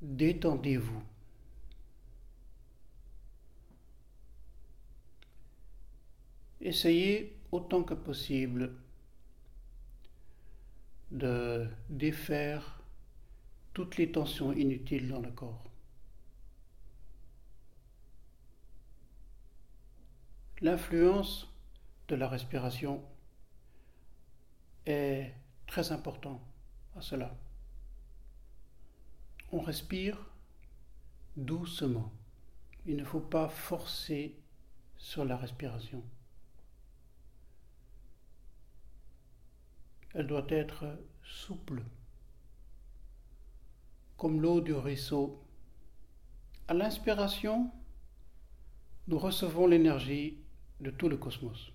détendez-vous. Essayez autant que possible de défaire toutes les tensions inutiles dans le corps. L'influence de la respiration est très important à cela. On respire doucement. Il ne faut pas forcer sur la respiration. Elle doit être souple, comme l'eau du ruisseau. À l'inspiration, nous recevons l'énergie de tout le cosmos.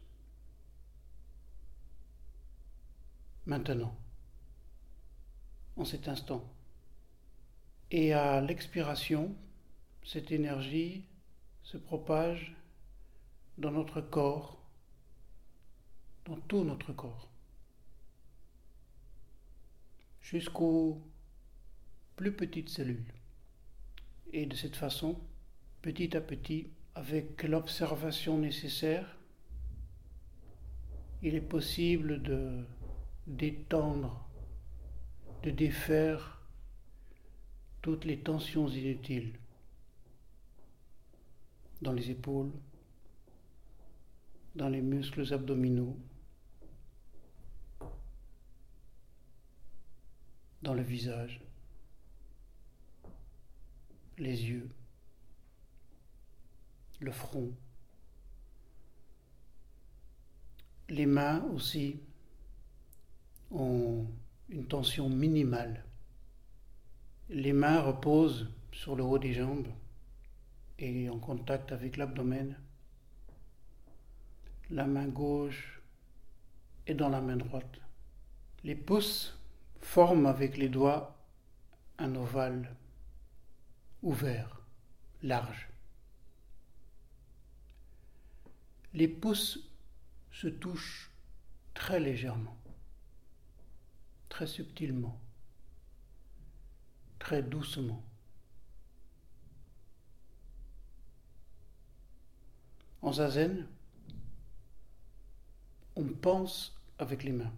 Maintenant, en cet instant. Et à l'expiration, cette énergie se propage dans notre corps, dans tout notre corps, jusqu'aux plus petites cellules. Et de cette façon, petit à petit, avec l'observation nécessaire, il est possible de détendre, de défaire toutes les tensions inutiles dans les épaules, dans les muscles abdominaux, dans le visage, les yeux le front, les mains aussi ont une tension minimale. Les mains reposent sur le haut des jambes et en contact avec l'abdomen. La main gauche est dans la main droite. Les pouces forment avec les doigts un ovale ouvert, large. les pouces se touchent très légèrement, très subtilement, très doucement. En zazen, on pense avec les mains.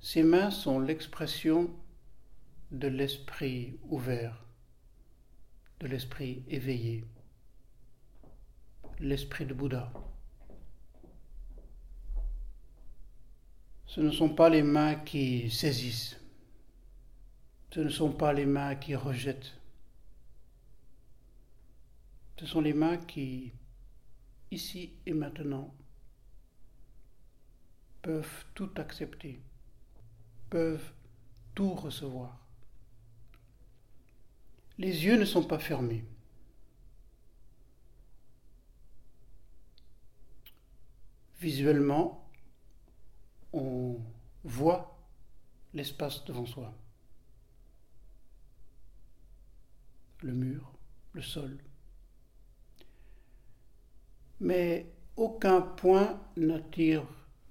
Ces mains sont l'expression de l'esprit ouvert de l'esprit éveillé, l'esprit de Bouddha. Ce ne sont pas les mains qui saisissent, ce ne sont pas les mains qui rejettent, ce sont les mains qui, ici et maintenant, peuvent tout accepter, peuvent tout recevoir. Les yeux ne sont pas fermés. Visuellement, on voit l'espace devant soi. Le mur, le sol. Mais aucun point n'attire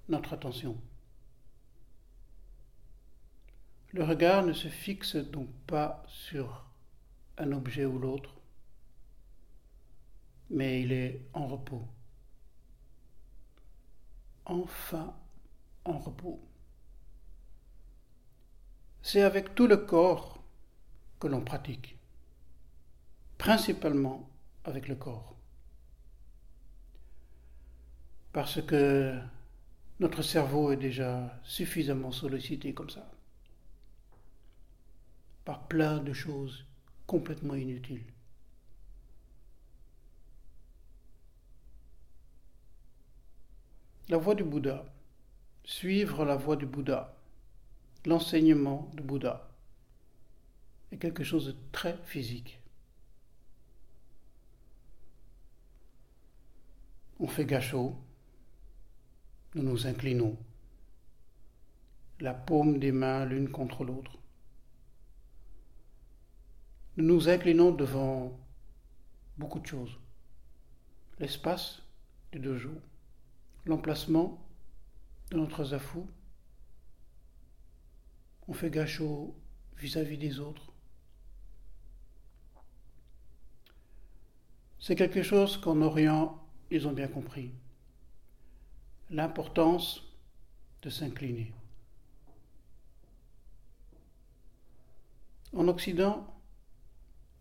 notre attention. Le regard ne se fixe donc pas sur un objet ou l'autre, mais il est en repos. Enfin repos. C'est avec tout le corps que l'on pratique, principalement avec le corps. Parce que notre cerveau est déjà suffisamment sollicité comme ça, par plein de choses complètement inutile. La voie du Bouddha, suivre la voie du Bouddha, l'enseignement du Bouddha, est quelque chose de très physique. On fait gâchot, nous nous inclinons, la paume des mains l'une contre l'autre. Nous nous inclinons devant beaucoup de choses. L'espace du dojo, l'emplacement de notre zafou, on fait gâchot vis-à-vis des autres. C'est quelque chose qu'en Orient, ils ont bien compris. L'importance de s'incliner. En Occident,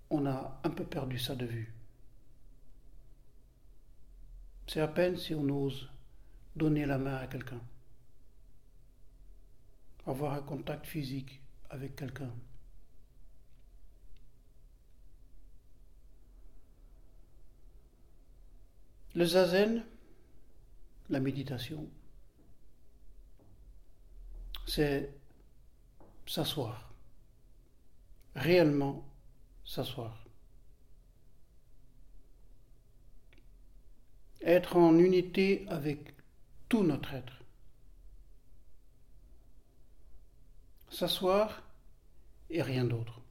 on a un peu perdu ça de vue. C'est à peine si on ose donner la main à quelqu'un, avoir un contact physique avec quelqu'un. Le zazen, la méditation, c'est s'asseoir, réellement s'asseoir. Être en unité avec tout notre être. S'asseoir et rien d'autre.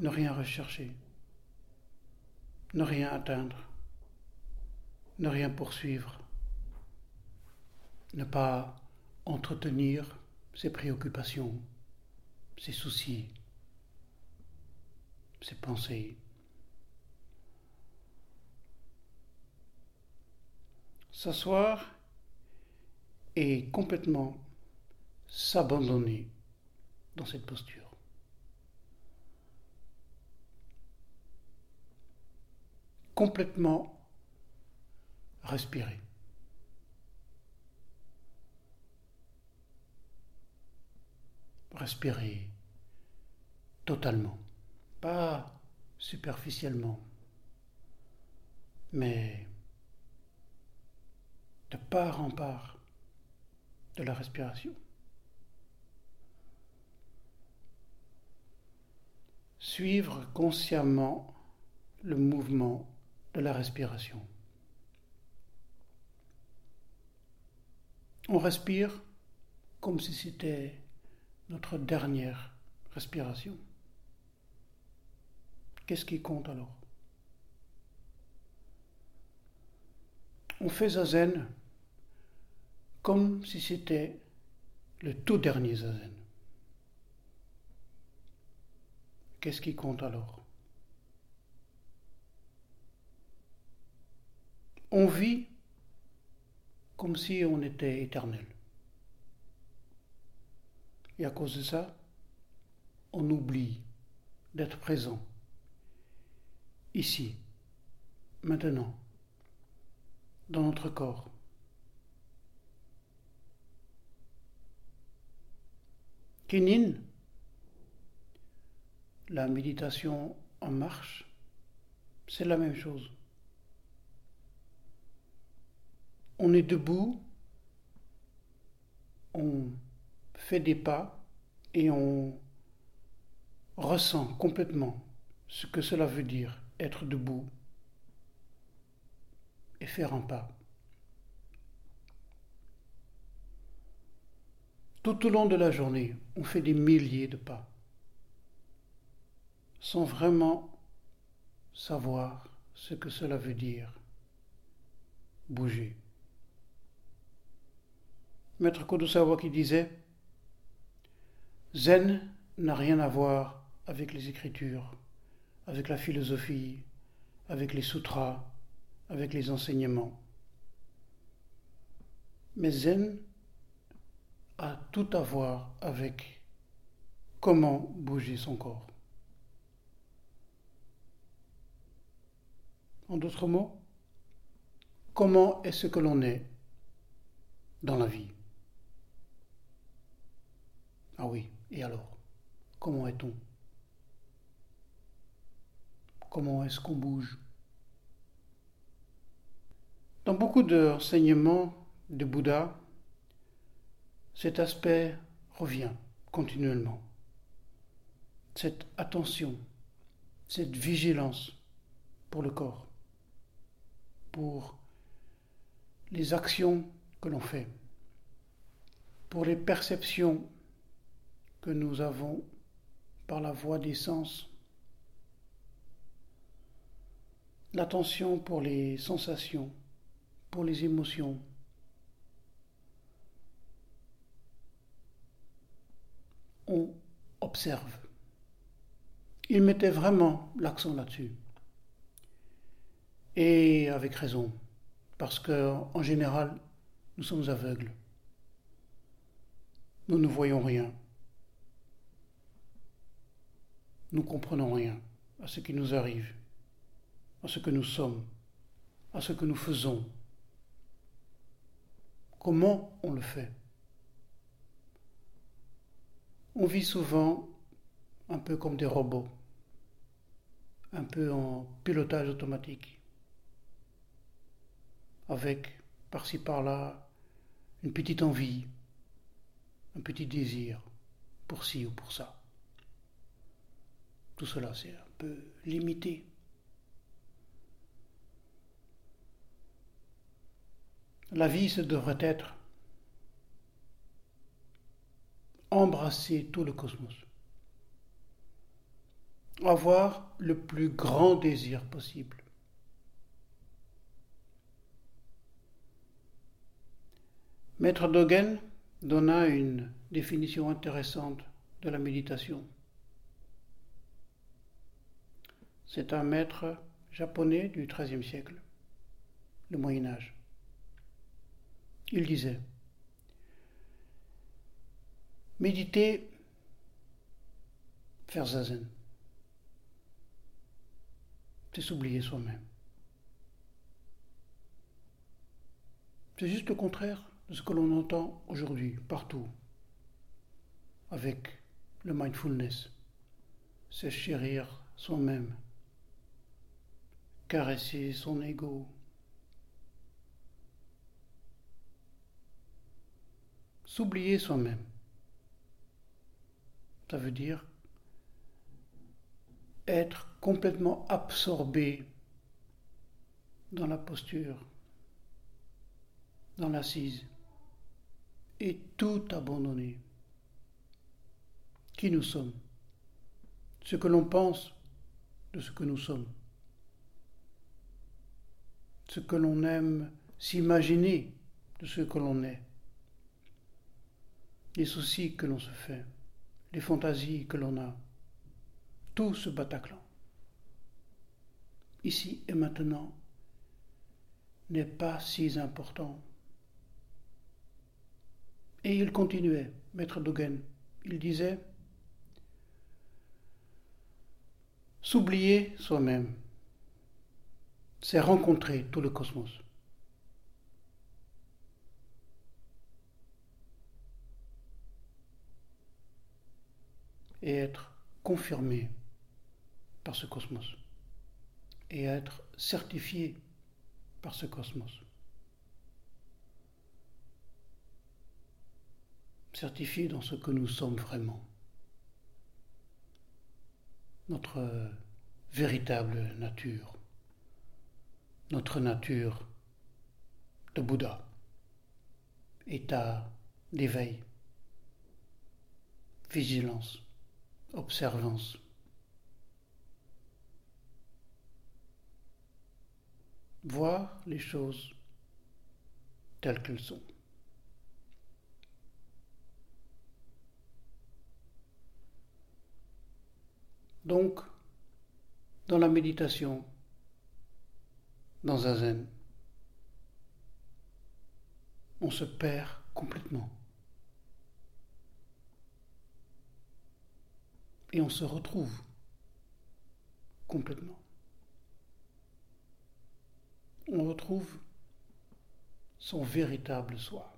Ne rien rechercher. Ne rien atteindre. Ne rien poursuivre. Ne pas entretenir ses préoccupations, ses soucis, ses pensées. S'asseoir et complètement s'abandonner dans cette posture. Complètement respirer. Respirer totalement, pas superficiellement, mais de part en part de la respiration. Suivre consciemment le mouvement de la respiration. On respire comme si c'était notre dernière respiration. Qu'est-ce qui compte alors? On fait zazen comme si c'était le tout dernier zazen. Qu'est-ce qui compte alors? On vit comme si on était éternel. Et à cause de ça, on oublie d'être présent, ici, maintenant, dans notre corps. Kinin, la méditation en marche, c'est la même chose. On est debout, on fait des pas et on ressent complètement ce que cela veut dire être debout et faire un pas. Tout au long de la journée, on fait des milliers de pas sans vraiment savoir ce que cela veut dire bouger. Maître Kodosawa qui disait Zen n'a rien à voir avec les écritures, avec la philosophie, avec les sutras, avec les enseignements. Mais Zen a tout à voir avec comment bouger son corps. En d'autres mots, comment est-ce que l'on est dans la vie? Ah oui, et alors Comment est-on? Comment est-ce qu'on bouge? Dans beaucoup d'enseignements de Bouddha, cet aspect revient continuellement. Cette attention, cette vigilance pour le corps, pour les actions que l'on fait, pour les perceptions que nous avons par la voie des sens, l'attention pour les sensations, pour les émotions. observe. Il mettait vraiment l'accent là-dessus. Et avec raison, parce que en général, nous sommes aveugles. Nous ne voyons rien. Nous comprenons rien à ce qui nous arrive, à ce que nous sommes, à ce que nous faisons. Comment on le fait? On vit souvent un peu comme des robots, un peu en pilotage automatique, avec par-ci par-là une petite envie, un petit désir pour ci ou pour ça. Tout cela, c'est un peu limité. La vie, ce devrait être embrasser tout le cosmos avoir le plus grand désir possible. Maître Dogen donna une définition intéressante de la méditation. C'est un maître japonais du XIIIe siècle, le Moyen Âge. Il disait, méditer, faire zazen c'est s'oublier soi-même. C'est juste le contraire de ce que l'on entend aujourd'hui, partout, avec le mindfulness. C'est chérir soi-même, caresser son ego, s'oublier soi-même. Ça veut dire être complètement absorbé dans la posture, dans l'assise, et tout abandonner. Qui nous sommes, ce que l'on pense de ce que nous sommes, ce que l'on aime s'imaginer de ce que l'on est, les soucis que l'on se fait, les fantasies que l'on a. Tout ce Bataclan, ici et maintenant, n'est pas si important. Et il continuait, Maître Dogen, il disait, S'oublier soi-même, c'est rencontrer tout le cosmos. Et être confirmé par ce cosmos et être certifié par ce cosmos. Certifié dans ce que nous sommes vraiment. Notre véritable nature. Notre nature de Bouddha. État d'éveil. Vigilance. Observance voir les choses telles qu'elles sont. Donc, dans la méditation, dans un zen, on se perd complètement. Et on se retrouve complètement on retrouve son véritable soi.